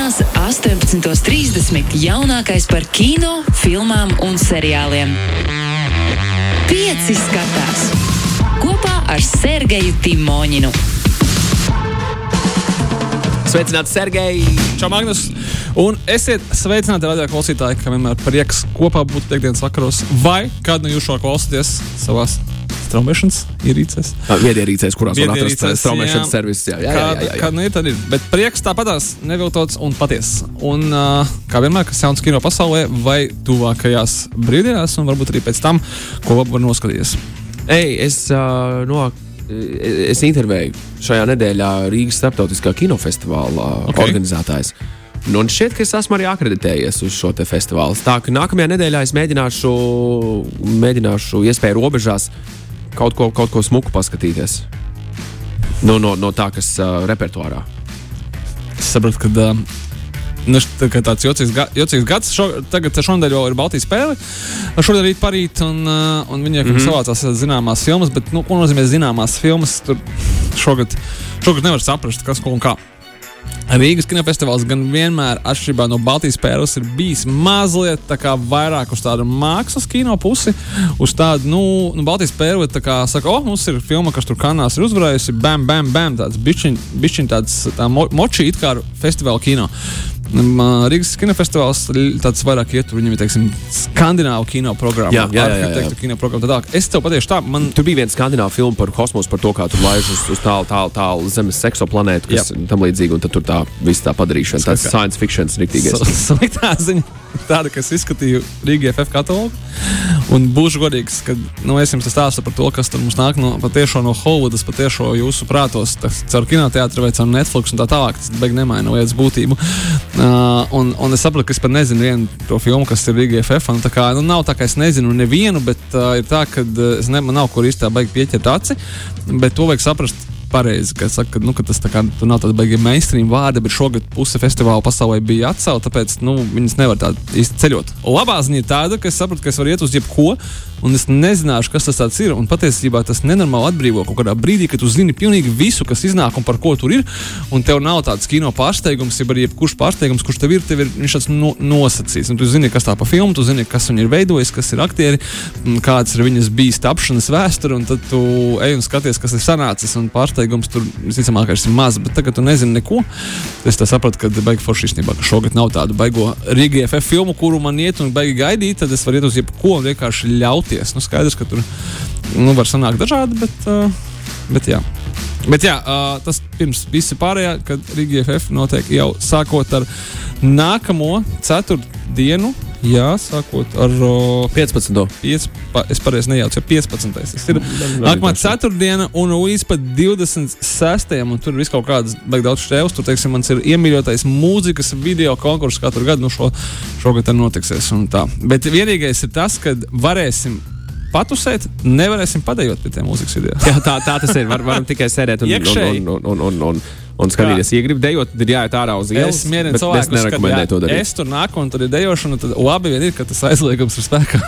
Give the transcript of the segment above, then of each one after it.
Svētdienās, 18.30. jaunākais par kino, filmām un seriāliem. Pieci skatās kopā ar Sergeju Timoņinu. Sveicināti, Sergei! Čau, Magnus! Un esiet sveicināti, radio klausītāji, ka vienmēr prieks kopā būt piekdienas vakaros, vai kādu no jūs šo klausāties savās straumēšanas ierīcēs. Viedierīcēs, kurās var atrast straumēšanas servisus. Jā, jā, jā, jā, jā. Kā nu ir, ir. Bet prieks tāpatās neviltots un patiess. Un uh, kā vienmēr, kas jauns kino pasaulē, vai tuvākajās brīvdienās, un varbūt arī pēc tam, ko labi var noskatīties. Ei, es, uh, no, es intervēju šajā nedēļā Rīgas starptautiskā kinofestivāla Ok. okay. organizētājs. Nu, un šķiet, ka es esmu arī akreditējies uz šo festivālu. Tā ka nākamajā nedēļā es mēģināšu, mēģināšu iespēju robežās kaut ko, kaut ko smuku paskatīties. Nu, no, no tā, kas uh, repertuārā. Es saprotu, ka uh, nu, tā kā tāds jocīgs, ga jocīgs gads. Šo, tagad šonadēļ jau ir Baltijas spēle. Šodien rīt parīt, un, uh, un viņiem mm -hmm. savācās zināmās filmas, bet, nu, ko nozīmē zināmās filmas? Tur šogad, šogad nevar saprast, kas ko un kā. Rīgas kinofestivāls gan vienmēr, atšķirībā no Baltijas spēles, ir bijis mazliet vairāk uz tādu mākslas kino pusi. Uz tādu, nu, nu Baltijas spēle, kā saka, oh, mums ir filma, kas tur kanāls ir uzvarējusi, bam, bam, bam, tāds bišķiņ, bišķiņ tāds tā mo, moči it kā festivāla kino. Ā, Rīgas kinofestivāls tāds vairāk iet, viņam ir, teiksim, skandināvu kino programma, Jā, jā, jā, jā, jā. kino programma. tā tālāk. Es tev pateikšu tā, man Tur bija viens skandināvu filma par kosmosu, par to, kā tur laiž uz, uz tālu, tālu, tālu zemes sekso planētu, kas ir tam līdzīga. Un tad tur tā viss tā padarīšana, tāds Skaidrs. science fiction rīktīgais. Sliktā ziņa tāda, ka es izskatīju Rīgas FF katalogu. Un būšu godīgs, ka nu, es jums stāstu par to, kas tur mums nāk no, patiešo no Hollywoodas, patiešo jūsu prātos, caur kinoteātri vai caur Netflix un tā tālāk. Tas beig nemaina lietas būtību. Uh, un, un es saprotu, ka es pat nezinu vienu to filmu, kas ir un Tā kā, nu, nav tā, ka es nezinu nevienu, bet uh, ir tā, ka uh, ne, man nav kur īsti tā baigi pieķert aci, bet to vajag saprast pareizi, ka, saka, ka, nu, ka tas tā kā, nav tāda baigta mainstream vārda, bet šogad puse festivāla pasaulē bija atcelta, tāpēc nu, viņas nevar tā īsti ceļot. Labā ziņa ir tāda, ka es sapratu, ka es varu iet uz jebko, un es nezināšu, kas tas tāds ir. Un patiesībā tas nenormāli atbrīvo kaut kādā brīdī, kad tu zini pilnīgi visu, kas iznāk un par ko tur ir, un tev nav tāds kino pārsteigums, ja arī jebkurš pārsteigums, kurš tev ir, tev ir viņš tāds no, nosacīts. Un tu zini, kas tā pa filmu, tu zini, kas viņi ir veidojis, kas ir aktieri, kāds ir viņas bijis tapšanas vēsture, un tad tu ej un skaties, kas ir sanācis. Un pārsteigums tur visticamāk ir maz, bet tagad tu nezini neko. Es sapratu, ka baigi forši īstenībā, šogad nav tādu baigo Rīgas FF filmu, kuru man iet un baigi gaidīt, tad es varu iet uz jebko un vienkārši ļauties. Nu, skaidrs, ka tur nu, var sanākt dažādi, bet, uh, bet jā. Bet jā, uh, tas pirms visa pārējā, kad Rīgas FF notiek jau sākot ar nākamo ceturtdienu. Jā, sākot ar uh, 15. Piec, pa, es pareizi nejaucu, jau 15. Tas ir nākamā ceturtdiena, un līdz pat 26. un tur ir vis kaut kādas daudz šķēles. Tur, teiksim, mans ir iemīļotais mūzikas video konkurss katru gadu, nu šo, šogad tā notiksies. un tā. Bet vienīgais ir tas, ka varēsim patusēt, nevarēsim padējot pie tiem mūzikas video. Jā, tā, tā tas ir. Var, varam tikai sēdēt un, Iekšēji. un, un, un, un, un, un skatīties. Ja gribi dejot, tad jāiet ārā uz ielas. Es mierinu bet cilvēkus, Es nerekomendēju to darīt. es tur nāku un tur ir dejošana, tad labi vien ir, ka tas aizliegums ir spēkā.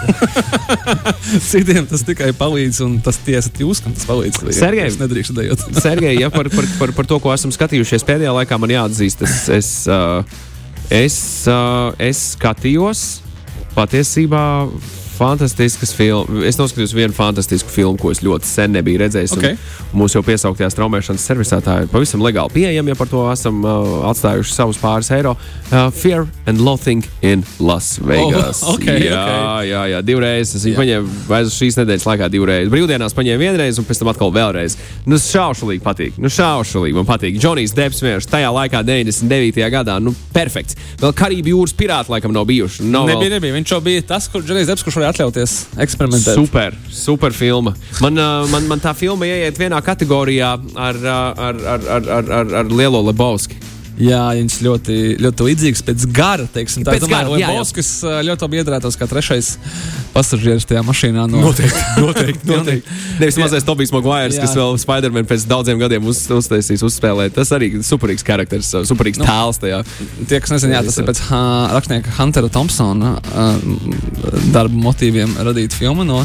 Citiem tas tikai palīdz, un tas tiesa jūs, kam tas palīdz. Sergej. es nedrīkstu dejot. Sergei, ja par, par, par, par to, ko esam skatījušies pēdējā laikā, man jāatzīst, es, es, uh, es, uh, es skatījos patiesībā fantastiskas filmas. Es noskatījos vienu fantastisku filmu, ko es ļoti sen nebiju redzējis. Ok. un Mūsu jau piesauktajā straumēšanas servisā tā ir pavisam legāli pieejama, ja par to esam uh, atstājuši savus pāris eiro. Uh, Fear and Loathing in Las Vegas. Oh, ok, jā, ok. jā, jā, divreiz. Es viņu paņēmu aiz šīs nedēļas laikā divreiz. Brīvdienās paņēmu vienreiz, un pēc tam atkal vēlreiz. Nu, šaušalīgi patīk. Nu, šaušalīgi man patīk. Džonijs Deps vienkārši tajā laikā, 99. gadā, nu, perfekts. Vēl Karību jūras pirāti laikam nav bijuši. Nav vēl- Nebija, nebija. Viņš jau bija tas, kurš Džerijs Debs, kurš varēja atļauties eksperimentēt. Super, super filma. Man, man, man tā filma ieiet vienā kategorijā ar, ar, ar, ar, ar, ar, ar Lielo Lebowski. Jā, viņš ļoti, ļoti līdzīgs pēc gara. Teiksim, tā Pēc jā. Lebowskis ā, ļoti labi iedarētos kā trešais pasažieris tajā mašīnā. No... Noteikti, noteikti. noteikti. Nevis mazais Tobijs Maguires, Jā. kas vēl Spider-Man pēc daudziem gadiem uz, uztaisīs, uzspēlēt. Tas arī ir superīgs karakteris, superīgs Nu. tēls tajā. Tie, kas nezina, jā, tas ir pēc uh, rakstnieka Huntera Thompsona uh, darba motīviem radīta filma. No,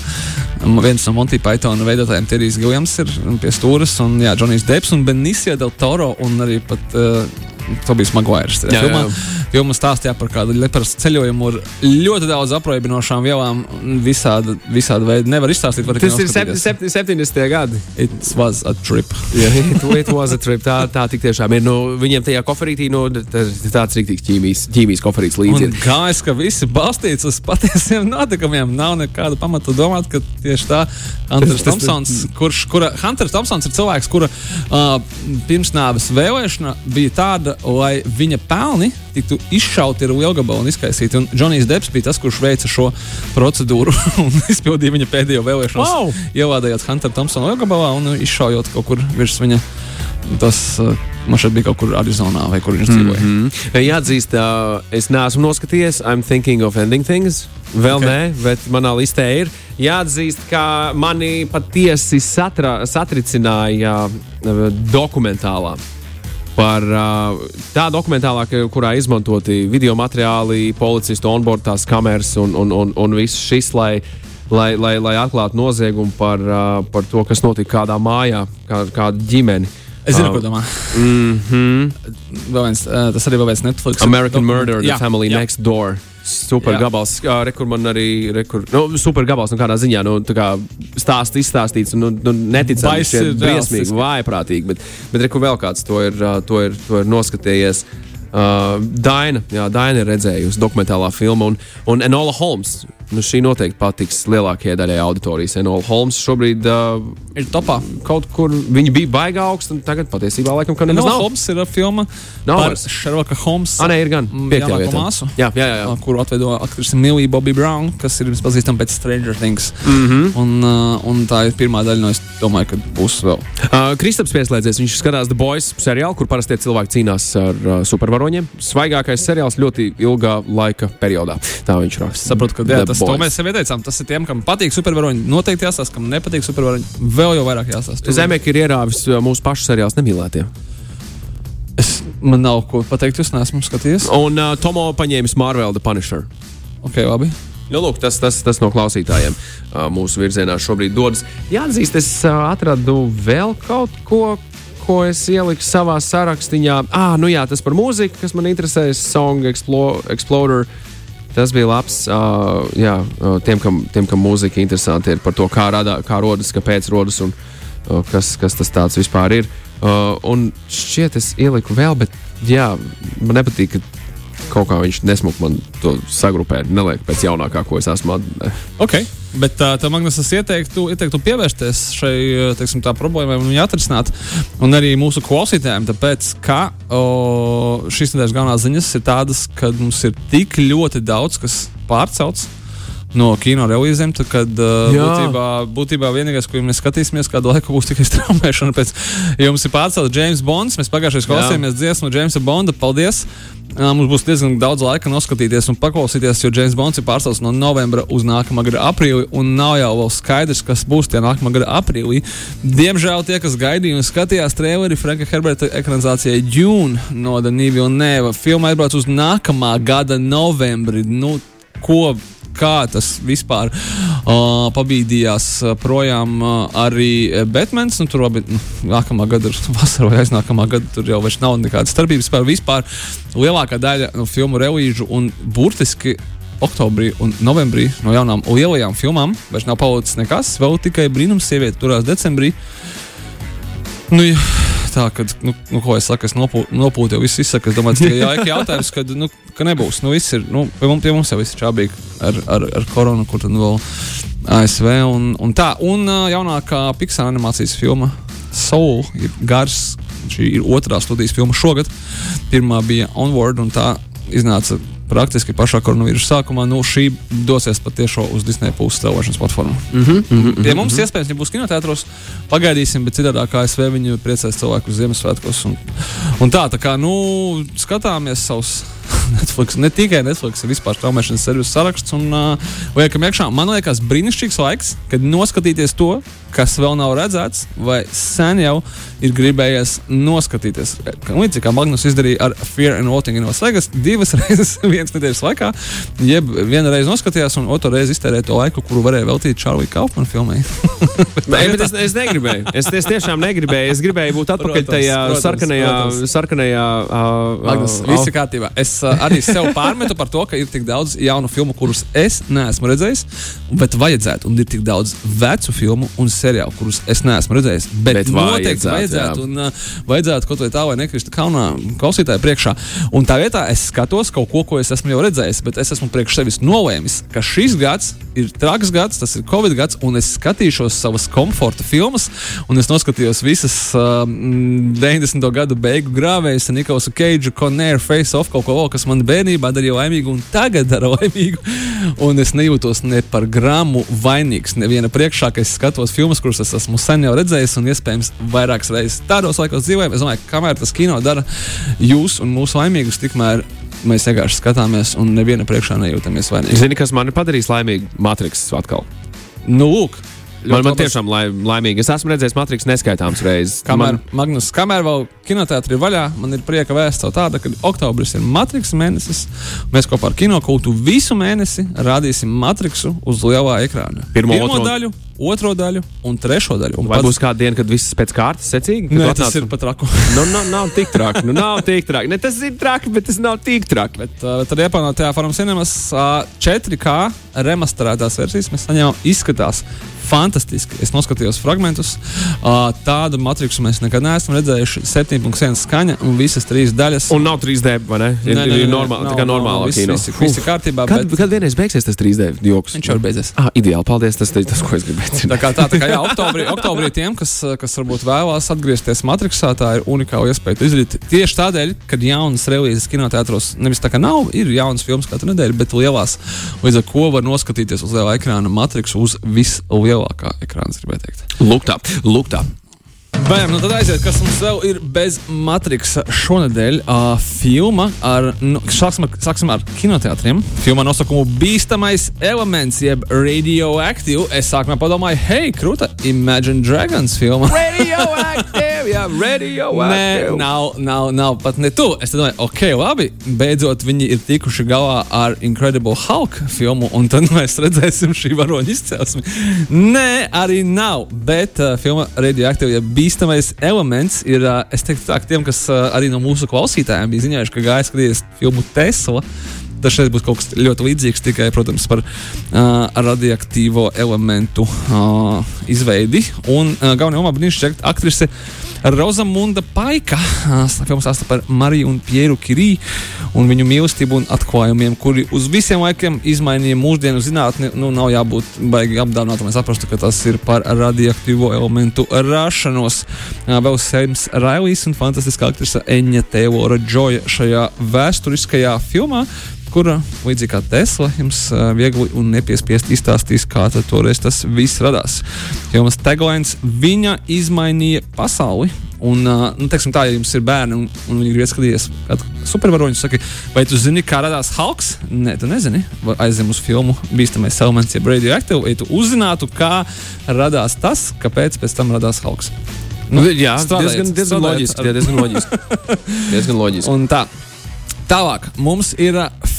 viens no Monty Pythona veidotājiem, Terijs Giljams, ir pie stūres, un jā, Džonijs Deps un Benicio del Toro un arī pat. Uh, Tobijs Maguires. Jā, Filmā, jā. filmā stāstīja par kādu leparastu ceļojumu ar ļoti daudz aproibinošām vielām. Visādi, visādi veidi nevar izstāstīt. Tas ir noskatīties. 70. gadi. It was a trip. Jā, it, it was a trip. Tā, tā tik tiešām ir. Nu, viņiem tajā koferītī nu, tā- tāds rīktīgs ķīmijas, ķīmijas koferīts līdzi. Ir. gājis, ka viss ir balstīts uz patiesiem notikumiem. Nav nekāda pamata domāt, ka tieši tā Hunters Thompsons, kurš, kura, Hunters Thompsons ir cilvēks, kura uh, pirmsnāves vēlēšana bija tāda, lai viņa pelni tiktu izšauti ar lielgabalu un izkaisīti. Un Džonijs Deps bija tas, kurš veica šo procedūru un izpildīja viņa pēdējo vēlēšanu. Wow! Ielādējot Hunter Thompsona lielgabalā un izšaujot kaut kur virs viņa. Tas uh, man šeit bija kaut kur Arizonā vai kur viņš dzīvoja. Mm -hmm. Mm. Jāatzīst, uh, es neesmu noskatījies. I'm thinking of ending things. Vēl Ok. okay. nē, bet manā listē ir. Jāatzīst, ka mani patiesi satra, satricināja uh, dokumentālā. Par uh, tā dokumentālā, kurā izmantoti video materiāli, policistu onboard tās kameras un, un, un, un viss šis, lai, lai, lai, lai atklātu noziegumu par, uh, par to, kas notika kādā mājā, kā, kāda ģimene. Es zinu, Um, ko domā. Mm -hmm. Vēl viens, uh, tas arī vēl viens Netflix. American Murder, The Jā, Family jā. Next Door. Super Jā. gabals, uh, re, kur man arī rekur, nu, super gabals, nu, kādā ziņā nu, tā kā stāsts izstāstīts. Nu, nu, neticami, šķiet briesmīgi, vājprātīgi, bet, bet re, kur vēl kāds to ir, to ir, to ir noskatījies. Uh, Daina, jā, Daina ir redzējusi dokumentālā filmu, un, un Enola Holmes. Nu, šī noteikti patiks lielākajai daļai auditorijas. Enola Holmes šobrīd uh, Ir topā. kaut kur viņa bija baigā augsta, un tagad patiesībā laikam, ka nemaz nav. Holmes ir filma Nav par. Sherlocka Holmesa. Ah, nē, ir gan. Vietā. māsu. Jā, jā, jā. uh, kuru atveido aktrise Milija Bobby Brown, kas ir pazīstama pēc Stranger Things. Mm -hmm. Un, uh, un tā ir pirmā daļa, no es domāju, ka būs vēl. Uh, Kristaps pieslēdzies. Viņš skatās The Boys seriālu, kur parasti cilvēki cīnās ar uh, supervaroņiem. Svaigākais seriāls ļoti ilgā laika periodā. Tā viņš raksta. Saprotu, ka jā, The tas to mēs jau ieteicām. Tas ir tiem, kam patīk supervaroņi. Noteikti jāsās, kam nepatīk supervaroņi. Vēl jau vairāk jāsās. Tur- Zemēk ir ierāvis uh, mūsu pašu seriāls nemīlētie. Es, man nav ko pateikt, jūs neesmu skatījies. Un uh, Tomo paņēmis Marvel The Punisher. Ok, labi. Nu, lūk, tas, tas, tas no klausītājiem uh, mūsu virzienā šobrīd dodas. Jāatzīst, es uh, atradu vēl kaut ko, ko es ieliku savā sarakstā. Ah, nu jā, tas par mūziku, kas man interesē, Song Explo Explorer. Tas bija labs. Uh, jā, tiem, kam, tiem, kam mūzika interesanti ir par to, kā, radā, kā rodas, kāpēc rodas un uh, kas, kas tas tāds vispār ir. Uh, un šķiet, es ieliku vēl, bet jā, man nepatīk, ka kaut kā viņš nesmuk man to sagrupē. Neliek pēc jaunākā, ko es esmu. at- Ok, bet uh, tev, Magnus, es ieteiktu, ieteiktu pievērsties šai teiksim, tā problēmai un viņu atrisināt. Un arī mūsu klausītājiem, tāpēc, ka o, šīs nedēļas galvenās ziņas ir tādas, ka mums ir tik ļoti daudz, kas pārcelts. No kino relīzēm, tad, kad uh, būtībā, būtībā vienīgais, ko mēs skatīsimies, kādu laiku būs tikai straumēšana. Pēc, ja mums ir pārcelts James Bonds, mēs pagājušajā klausījāmies dziesmu Jamesa Bonda. Paldies! Uh, Mums būs diezgan daudz laika noskatīties un paklausīties, jo James Bonds ir pārcelts no novembra uz nākamā gada aprīli. Un nav jau vēl skaidrs, kas būs tie nākamā gada aprīlī. Diemžēl tie, kas gaidīja un skatījās traileri Franka Herberta ekranizācijai Dune no Danīva un Neva, filma aizbrauc uz nākamā gada novembri. Nu, ko kā tas vispār uh, pabīdījās projām uh, arī Batmans. Nu, tur jau nu, nākamā gada, vasarā vai aiznākamā gada, tur jau vairs nav nekādas starpības. Vispār, vispār lielākā daļa no filmu relīžu un burtiski. Oktobrī un novembrī no jaunām lielajām filmām vairs nav palicis nekas. Vēl tikai brīnums sieviete turās decembrī. Nu, jā, tā, kad, nu, nu, ko es saku, es nopū, nopūtu jau viss izsaka. Es domāju, tas ir laika jautājums, kad, nu, ka nebūs. Nu, viss ir, nu, pie, mums, pie mums jau viss ir čābīgi ar, ar, ar koronu, kur tad vēl ASV un, un tā. Un jaunākā Pixar animācijas filma Soul ir gars. Šī ir otrā studijas filma šogad. Pirmā bija Onward, un tā iznāca praktiski pašā koronavīrusa sākumā. Nu, šī dosies patiešām uz Disneja puses stāvošanas platformu. Mm -hmm, mm -hmm. Pie mums iespējams nebūs kinotētros, pagaidīsim, bet citādā kā ASV viņi priecēs cilvēku uz Ziemassvētkos. Un, un tā, tā kā, nu, skatāmies savus Netflix, ne tikai Netflix, ir vispār straumēšanas servisu saraksts un uh, liekam iekšā. Man liekas, brīnišķīgs laiks, kad noskatīties to, kas vēl nav redzēts, vai sen jau ir gribējies noskatīties. Līdzīgi kā Magnus izdarīja ar Fear and Voting in Las Vegas, divas reizes vienas nedēļas laikā, jeb vienu reizi noskatījās, un otru reizi iztērēja to laiku, kuru varēja veltīt Čārlī Kaufmanu filmai. Nē, bet es, es negribēju. Es, es tiešām negribēju. Es gribēju būt atpakaļ Protams, tajā protams, sarkanajā, protams. sarkanajā uh, Magnus, uh, viss ir kārtībā. Es uh, arī sev pārmetu par to, ka ir tik daudz jaunu filmu, kurus es neesmu redzējis, bet vajadzētu. Un ir tik daudz vecu filmu un seriālu, kurus es neesmu redzējis. Bet, Bet noteikti vajadzētu, vajadzētu. Un, uh, vajadzētu kaut vai tā, vai nekristu kaunā klausītāju priekšā. Un tā vietā es skatos kaut ko, ko es esmu jau redzējis, bet es esmu priekš sevis nolēmis, ka šis gads ir traks gads, tas ir Covid gads, un es skatīšos savas komforta filmas, es noskatījos visas uh, 90. gadu beigu grāvējas, Nikolsu Keidžu, Conēru, Face Off, kaut ko vēl, kas man bērnībā darīja laimīgu, un tagad dara laimīgu. Un es nejūtos ne par gramu vainīgs. Neviena priekšā, ka es skatos filmas, kuras es esmu sen jau redzējis, un iespējams vairākas reizes tādos laikos dzīvojam. Es domāju, ka kamēr tas kino dara jūs un mūsu laimīgus, tikmēr mēs vienkārši skatāmies un neviena priekšā nejūtamies vainīgi. Zini, kas man ir padarījis laimīgu? Matriks atkal. Nu, lūk, Man, man tiešām lai, laimīgi. Es esmu redzējis Matriks neskaitāmas reizes. Kamēr, Man. Magnus, kamēr vēl kinoteātris ir vaļā, man ir prieka vēsts tāda, ka oktobris ir matriks mēnesis. Mēs kopā ar kinokultu visu mēnesi rādīsim matriksu uz lielā ekrāna. Pirmo, Pirmo otro- daļu, otro daļu un trešo daļu. Un vai pats- būs kāda diena, kad viss pēc kārtas secīgi? Nē, tu tas atnāc- ir pat raku. Nu, nav, nav tik traki. Nu, nav tik traki. Ne, tas ir traki, bet tas nav tik traki. Bet uh, tad iepazīstinātajā Forum Cinemas uh, 4K remasterētās versijas mēs saņēmām. Izskatās fantastiski. Es noskatījos fragmentus. Uh, tādu matriksu mēs nekad neesam redzējuši. 7,1 skaņa un visas trīs daļas. Un nav 3D, vai ne? Ir, Nē, nē, ir normāli, nav, tā kā nav, normālā viss- kino. viss- viss ir kārtībā, Kad, bet- kad vienreiz beigsies tas 3D joks? Viņš jau ir beidzies. Ah, ideāli, paldies. Tas ir tas, ko es gribēju. Tā kā, tā, tā kā jā, oktobrī, oktobrī tiem, kas, kas varbūt vēlās atgriezties Matrixā, tā ir unikāla iespēja izdarīt. Tieši tādēļ, kad jaunas relīzes kinoteātros nevis tā kā nav, ir jaunas filmas katru nedēļu, bet lielās. Līdz ar to var noskatīties uz lielā ekrāna Matrixu uz vislielākā ekrāna, es gribēju teikt. Lūk, tā, lūk tā. Bēm, nu tad aiziet, kas mums vēl ir bez Matrixa šonadēļ. Uh, filma ar, nu, sāksim ar, sāksim ar kinoteātriem. Filmā nosaukumu Bīstamais elements, jeb radioaktīvu. Es sākumā padomāju, hei, krūta, Imagine Dragons filma. Radioactive, jā, Nē, radioactive. nav, nav, nav pat ne tu. Es domāju, ok, labi. Beidzot, viņi ir tikuši galā ar Incredible Hulk filmu, un tad mēs redzēsim šī varoņa izcelsmi. Nē, arī nav. Bet uh, filma Radioactive, ja bīstamais elements, ir, uh, es teiktu, tā, tiem, kas uh, arī no mūsu klausītājiem bija ziņojuši, ka gāja skatīties filmu Tesla. Tas šeit būs kaut kas ļoti līdzīgs, tikai, protams, par uh, radioaktīvo elementu uh, izveidi. Un uh, galvenā lomā brīnišķīga aktrise Rozamunda Paika. Filmas stāsta par Mariju un Pieru Kirī un viņu mīlestību un atklājumiem, kuri uz visiem laikiem izmainīja mūsdienu zinātni. Nu, nav jābūt baigi apdāvinātam, lai saprastu, ka tas ir par radioaktīvo elementu rašanos. Vēl Sēms Railijs un fantastiskā aktrise Eņa Teilora Džoja šajā vēsturiskajā filmā kura, līdzīgi kā Tesla, jums viegli un nepiespiesti izstāstīs, kā toreiz tas viss radās. Filmas taglines viņa izmainīja pasauli. Un, nu, teiksim, tā, ja jums ir bērni un, un viņi grib skatīties kādu supervaroņu, saka, vai tu zini, kā radās Hulks? Nē, tu nezini. Vai Aizem uz filmu Bīstamais elements, jeb radioaktīvu, vai tu uzzinātu, kā radās tas, kāpēc pēc tam radās Hulks. Nu, jā, strādājiet, diezgan, diezgan loģiski. ar- Jā, diezgan loģiski. diezgan loģiski. Un tā. Tālāk mums ir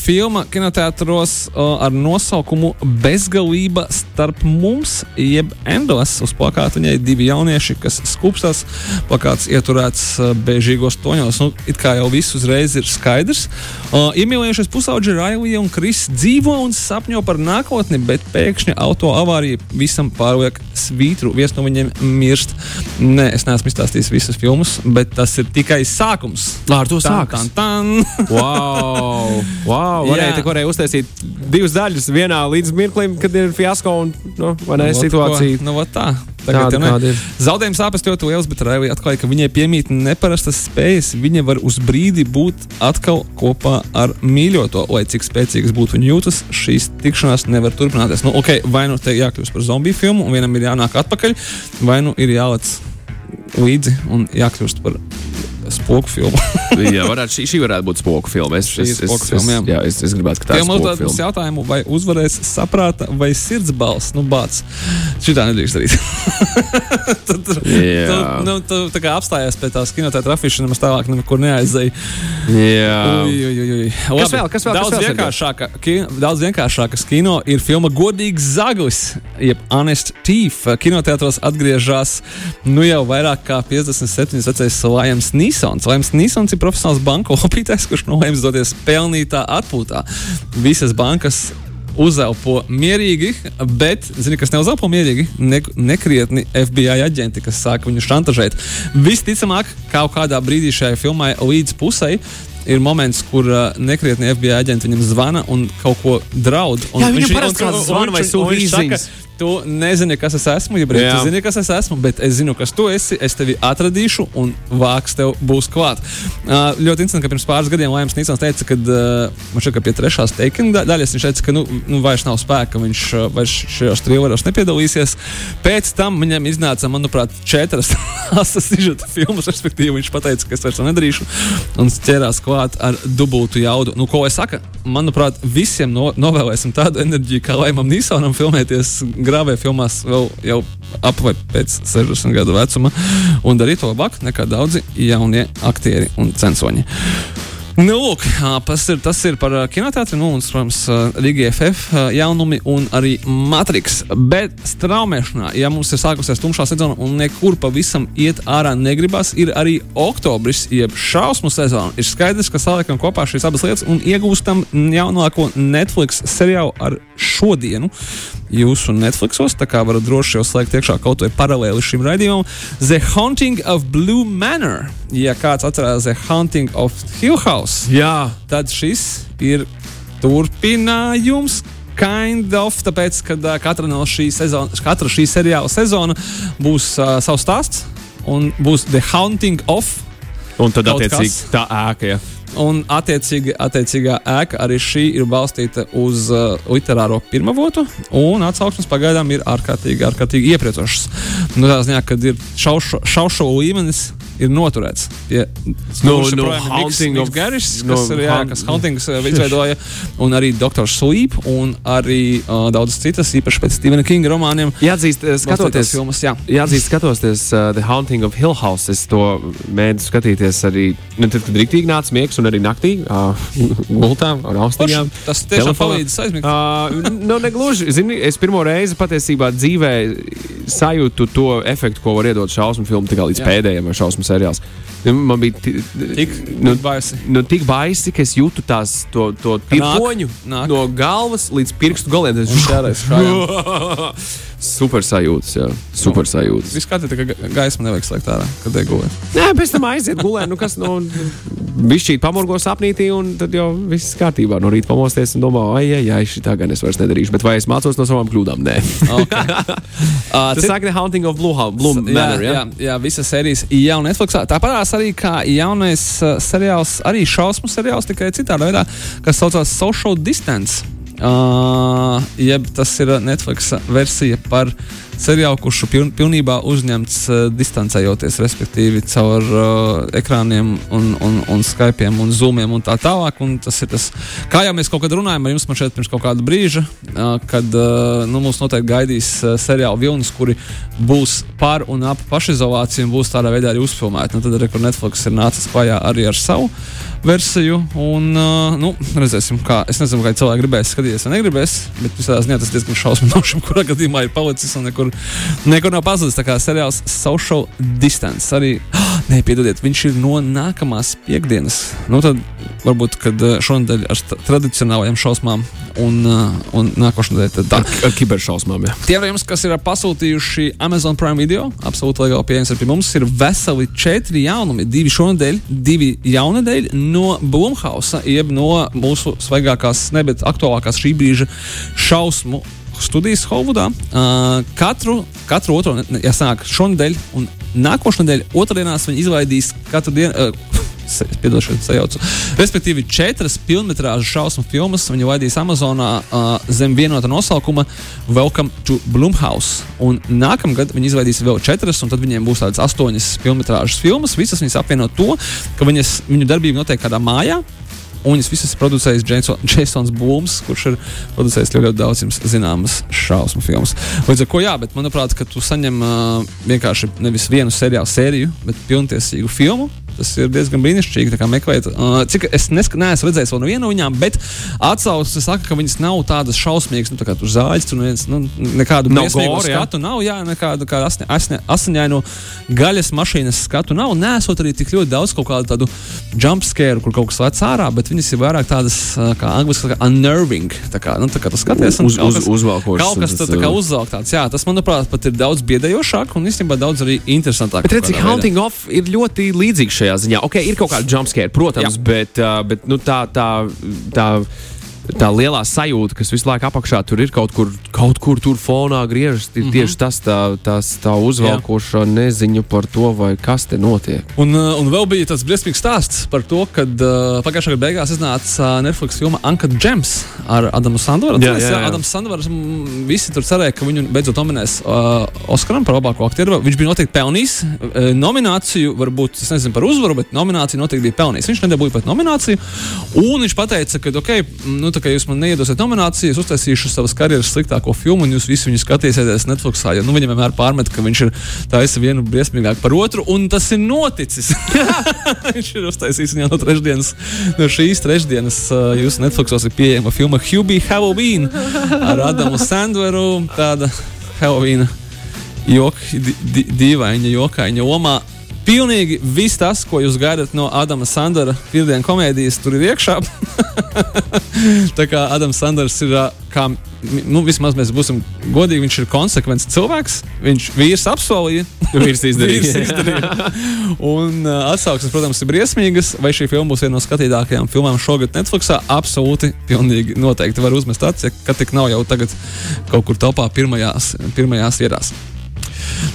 filma kinoteātros uh, ar nosaukumu Bezgalība starp mums, jeb Endless. Uz plakāta viņai divi jaunieši, kas skupstās. Plakāts ieturēts uh, bežīgos toņos. Nu, it kā jau viss uzreiz ir skaidrs. Uh, iemīlējušies pusauģi Railija un Kris dzīvo un sapņo par nākotni, bet pēkšņi auto avārija visam pārliek svītru. Viens no viņiem mirst. Nē, es neesmu izstāstījis visas filmas, bet tas ir tikai sākums. Ar to tan. Wow! Wow varēja, te varēja uztaisīt divas daļas vienā līdz mirklim, kad ir fiasko un nu, ne, Nu, situācija. Ko, nu, tā. Tāda, Tagad, ja kāda ne, ir. zaudējums sāpes ļoti liels, bet Raivija atklāja, ka viņai piemīt neparastas spējas. Viņa var uz brīdi būt atkal kopā ar mīļoto, lai cik spēcīgas būtu viņa jūtas. Šīs tikšanās nevar turpināties. Nu, okay, vai nu te jākļūst par zombiju filmu, un vienam ir jānāk atpakaļ, vai nu ir jālec līdzi un jākļūst par spoku filma. jā, varētu, šī, šī varētu būt spoku filma. Es, es, es, spoku es, filma, jā. jā, es, es gribētu, ka tā ir Tiem filma. jautājumu, vai uzvarēs saprāta vai sirds balss. Nu, bāc. Šitā nedrīkst darīt. tad, tu, Jā. nu, tu tā kā apstājies pie tās kinotēta afišas, nemaz tālāk nekur neaizēji. Jā. Ui, ui, ui. Kas Labi, vēl? Kas vēl? Daudz, Kas vēl, vienkāršāka, kino, daudz vienkāršākas kino ir filma Godīgs Zaglis, jeb Honest Thief. Kinoteātros atgriežas nu jau vairāk kā 57 vecais Lajams Nīsons. Lajams Nīsons ir profesionāls banku opītājs, kurš nolēma doties pelnītā atpūtā. Visas bankas uzelpo mierīgi, bet, zini, kas neuzelpo mierīgi? Ne, nekrietni FBI aģenti, kas sāka viņu šantažēt. Visticamāk, kaut kādā brīdī šajā filmā līdz pusē ir moments, kur uh, nekrietni FBI aģenti viņam zvana un kaut ko draud. Un Jā, viņš- un- zvana un vai viņš- Tu nezini, kas es esmu, ja brīdī tu zini, kas es esmu, bet es zinu, kas tu esi. Es tevi atradīšu, un vāks tev būs klāt. Uh, ļoti interesanti, ka pirms pāris gadiem Lēmons Nīsons teica, ka uh, man šķiet, ka pie trešās teikuma daļas viņš teica, ka nu, nu, vairs nav spēka, ka viņš uh, vairs šajos trilleros nepiedalīsies. Pēc tam viņam iznāca, manuprāt, četras asasižeta filmas, respektīvi viņš teica, ka es vairs to nedarīšu, un ķērās klāt ar dubultu jaudu. Nu, ko es saku? Manuprāt, visiem no, novēlēsim tādu enerģiju, kā Lēmam Nīsonam filmēties grāvē filmās vēl jau ap vai pēc 60 gadu vecuma, un darīt to labāk nekā daudzi jaunie aktieri un censoņi. Nu, lūk, tas ir, tas ir par kinoteātri, nu, un, protams, Riga FF jaunumi un arī Matrix. Bet straumēšanā, ja mums ir sākusies tumšā sezona un nekur pavisam iet ārā negribas, ir arī oktobris, jeb šausmu sezona. Ir skaidrs, ka saliekam kopā šīs abas lietas un iegūstam jaunāko Netflix seriālu ar šodienu jūsu Netflixos. Tā kā varat droši jau slēgt iekšā kaut vai paralēli šim raidījumam. The Haunting of Blue Manor. Ja kāds atcerās The Haunting of Hill House, Jā. tad šis ir turpinājums. Kind of, tāpēc, ka uh, katra no šī sezona, katra šī seriāla sezona būs uh, savs stāsts un būs The Haunting of Un tad, attiecīgi, kas. tā ēka. Ja. Un, attiecīgi, attiecīgā ēka arī šī ir balstīta uz uh, literāro pirmavotu, un atsauksmes pagaidām ir ārkārtīgi, ārkārtīgi iepriecošas. Nu, tā ziņā, kad ir šaušo, šaušo līmenis. Ir noturēts. Ja, No- no Niks of- Garis, no kas ir jā, kas Hauntingus uh, izveidoja, un arī Dr. Sleep, un arī uh, daudzas citas, īpaši pēc Stevena Kinga romāniem. Jāatzīst, balstītās skatoties, filmas, jā. Jāatzīst, skatoties uh, The Haunting of Hill House. Es to mēģinu skatīties arī nu, tad, kad rīktīgi nāca miegs, un arī naktī uh, gultā ar austiņām. Forši, tas tiešām telefonā. palīdz aizmigt. Uh, nu, negluži. Zini, es pirmo reizi patiesībā dzīvē sajūtu to efektu, ko var iedot šausmu filmu, tikai līdz Jā. pēdējiem vai šausmu seriāls. Nu, Man bija ti- Tik nu, baisi. nu, tik baisi, ka es jūtu tās, to, to tirpoņu nāk. no galvas līdz pirkstu galiem. Tas šāreiz šājām. Super sajūtas, jā. Super sajūtas. Viss kā tā gaisma nevajag slēgt ārā, kad iegūst. Nē, pēc tam aiziet gulēt. Nu, kas no bišķīt pamorgo sapnītī, un tad jau viss kārtībā. No rīta pamosties un domā, ai, ai, ai, šī tā gan es vairs nedarīšu. Bet vai es mācos no savām kļūdām? Nē. Okay. Uh, Tas saka, The Haunting of Blue, Blue jā, Manor. jā, Ja? jā, visas sērijas jau Netflixā. Tāpat arī kā jaunais uh, seriāls, arī šausmu seriāls, tikai citādā veidā, kas saucās Social Distance. Uh, jeb tas ir Netflix versija par ir piln, pilnībā uzņemts uh, distancējoties, respektīvi caur uh, ekrāniem, un, un, un Skype'iem un Zoomiem un tā tālāk. Un tas ir tas, kā jau mēs kaut kad runājām ar jums šeit pirms kaut kāda brīža, uh, kad uh, nu, mūs noteikti gaidīs uh, seriāla vilnis, kuri būs par un ap pašizolāciju un būs tādā veidā arī uzfilmēti. Nu, tad arī Netflix ir nācis klajā arī ar savu versiju. Un, uh, nu, redzēsim, kā. Es nezinu, vai cilvēki gribēs skatīties vai negribēs, bet visā ziņā tas diezgan šausminoši, kurā gadījumā ir palicis un nekur, nekur nav pazudis. Tā kā seriāls Social Distance arī, oh, nē, piedodiet, viņš ir no nākamās piekdienas. Nu, tad varbūt, kad uh, šonadēļ ar tradicionālajām šausmām un, uh, un nākošanai tad tā. Ar kiberšausmām. Ja. Tiem no jums, kas ir pasūtījuši Amazon Prime video, absolūti legāli pieejams arī pie mums, ir veseli četri jaunumi. Divi šonadēļ, divi jaunadēļ no Blumhausa, jeb no mūsu svaigākās, ne bet aktuālākās šī brīža šausmu studijas Holivudā. Uh, katru, katru otro, ne, jāsāk šonadēļ un nākošais nedēļa, otrdienās viņi izlaidīs katru dienu. Uh, piedošana sajaucu. Respektīvi, četras pilnmetrāžu šausmu filmas viņa vadīs Amazonā uh, zem vienota nosaukuma Welcome to Blumhouse. Un nākamgad viņi izvaidīs vēl četras, un tad viņiem būs tādas astoņas pilnmetrāžas filmas. Visas viņas apvieno to, ka viņas, viņu darbība notiek kādā mājā. Un viņas visas producējis Jasons Blūms, kurš ir producējis ļoti, ļoti daudz jums zināmas šausmu filmas. Līdz ar to, jā, bet manuprāt, ka tu saņem uh, vienkārši nevis vienu seriālu sēriju, bet pilntiesīgu filmu. Tas ir diezgan brīnišķīgi. Meklēt, uh, cik es neska, neesmu redzējis vēl nevienu no viņām, bet atsauces saka, ka viņas nav tādas šausmīgas, nu, tā kā tur zāģis, tur neviens, nu, nekādu Nav briesmīgu gore, jā? skatu nav, jā, nekādu kā asņa, asņa, asiņainu gaļas mašīnas skatu nav. Nesot arī tik ļoti daudz kaut kādu tādu jump scare, kur kaut kas lec ārā, bet viņas ir vairāk tādas, uh, kā angliski saka, unnerving. Tā kā, nu, tā kā tu skaties, un Uz- uz- kas- uzvelkošas, Kaut kas tas, tā, kā uh, uzvelk tāds, jā, tas, manuprāt, pat ir daudz biedējošāk un īstenībā daudz arī interesantāk. Bet veidā. Haunting Off ir ļoti līdzīgs šajā ziņā. Ok, ir kaut kāda jumpscare, protams, Jā. bet, uh, bet nu, tā, tā, tā, tā lielā sajūta, kas visu laiku apakšā tur ir kaut kur, kaut kur tur fonā griežas, ir mm -hmm. tieši tas tā, tas, tā uzvelkošā neziņa par to, vai kas te notiek. Un, uh, un vēl bija tas briesmīgs stāsts par to, ka uh, pagājušā gada beigās iznāca Netflix filma Uncut Gems ar Adamu Sandvaru. Jā, jā, jā. Adams Sandvars, mm, visi tur cerēja, ka viņu beidzot nominēs uh, Oskaram par labāko aktieru. Viņš bija noteikti pelnījis uh, nomināciju, varbūt es nezinu par uzvaru, bet nomināciju noteikti bija pelnījis. Viņš nedabūja pat nomināciju. Un viņš teica, ka, ok, nu, tā kā jūs man neiedosiet nomināciju, es uztaisīšu savas karjeras sliktāko filmu, un jūs visi viņu skatīsieties Netflixā. Jo nu, viņam vienmēr pārmet, ka viņš ir taisa vienu briesmīgāku par otru, un tas ir noticis. viņš ir uztaisījis viņu no trešdienas, no šīs trešdienas. Uh, jūsu Netflixos ir pieejama filma Hubie Halloween ar Adamu Sandveru. Tāda Halloween joka, dīvaina jokaina omā. Pilnīgi viss tas, ko jūs gaidat no Adama Sandra pirmdienas komēdijas, tur ir iekšā. Tā kā Adams Sanders ir, kā, nu, vismaz mēs būsim godīgi, viņš ir konsekvents cilvēks. Viņš vīrs apsolīja. Izdarīja. Vīrs izdarīja. Un uh, atsauksmes, protams, ir briesmīgas. Vai šī filma būs viena no skatītākajām filmām šogad Netflixā? Absolūti, pilnīgi noteikti var uzmest acis, ka tik nav jau tagad kaut kur topā pirmajās, pirmajās vietās.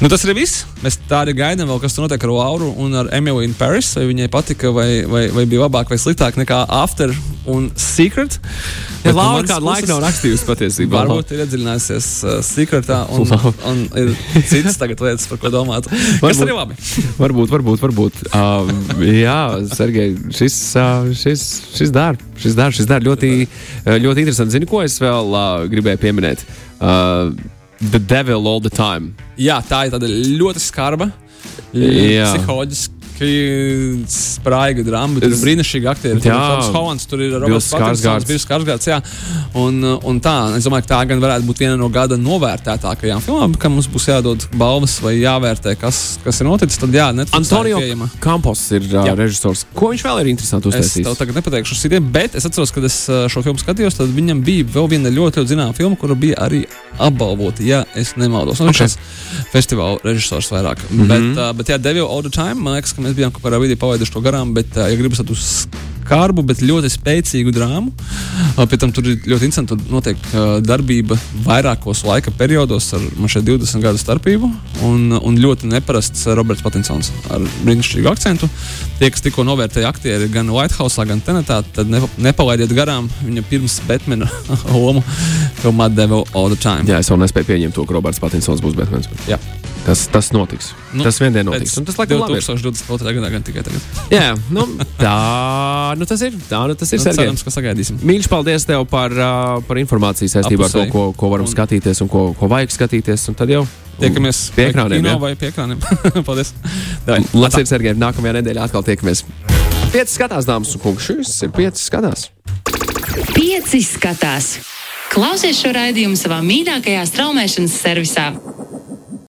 Nu, tas ir viss. Mēs tā arī gaidām, vēl, kas tur notiek ar Lauru un ar Emīliju in Paris. Vai viņai patika, vai, vai, vai bija labāk vai sliktāk nekā After un Secret. Ja Bet Laura kādu laiku nav rakstījusi patiesībā. Varbūt ir iedziļinājusies uh, secretā un, un ir citas tagad lietas, par ko domāt. Kas Varbūt. arī labi. Varbūt, varbūt, varbūt. Uh, jā, Sergei, šis, uh, šis, šis darbs, šis darbs, šis darbs ļoti, ļoti interesants. Zini, ko es vēl uh, gribēju pieminēt? Uh, the Devil All the Time. Jā, tā ir ļoti skarba, psiholoģiski. Spraiga drāma, bet ir brīnišķīgi aktieri. Tur Jā. Toms Hollands, tur ir Roberts Pattinsons, Skarsgārds. Bills Skarsgārds, jā. Un, un tā, es domāju, ka tā gan varētu būt viena no gada novērtētākajām filmām, kam mums būs jādod balvas vai jāvērtē, kas, kas ir noticis. Tad jā, Netflixā Antonio ir. Campos ir uh, režisors. Ko viņš vēl ir interesanti Es tev uztaisījis? tagad nepateikšu sīkāk, bet es atceros, kad es šo filmu skatījos, tad viņam bija vēl viena ļoti, ļoti zināma filma, kura bija arī apbalvota, ja es nemaldos. Nu, viņš Ok. ir festivāla režisors vairāk. Mm. -hmm. Bet, uh, bet jā, Devil All the Time, man liekas, ka mēs bijām kaut kādā brīdī palaiduši to garām, bet, ja gribas tādu skarbu, bet ļoti spēcīgu drāmu, pēc tam tur ir ļoti interesanti, tur notiek darbība vairākos laika periodos ar šeit 20 gadu starpību, un, un ļoti neparasts Roberts Patinsons ar brīnišķīgu akcentu. Tie, kas tikko novērtēja aktieri gan Whitehouse, gan Tenetā, tad nepa, nepalaidiet garām viņa pirms Batmana lomu filmā Devil All the Time. Jā, es vēl nespēju pieņemt to, ka Roberts Patinsons būs Batmans. Jā. Tas, tas notiks. Nu, tas vien dienu notiks. Un tas laikam labi ir. 2022. gadā, gan tikai tagad. Jā, nu, tā nu tas ir. Tā nu tas ir. Nu, cerams, ka sagaidīsim. Mīļš, paldies tev par, uh, par informāciju saistībā ar to, ko, ko varam Un- skatīties un ko, ko vajag skatīties. Un tad jau Tiekamies pie ekrāniem. jā. vai pie ekrāniem. Paldies! Davai, Labs ir, Sergei. Nākamajā nedēļā atkal tiekamies. Pieci skatās, dāmas un kungi. Šis ir pieci skatās. Pieci skatās. Klausies šo raidījumu savā mīļākajā straumēšanas servisā.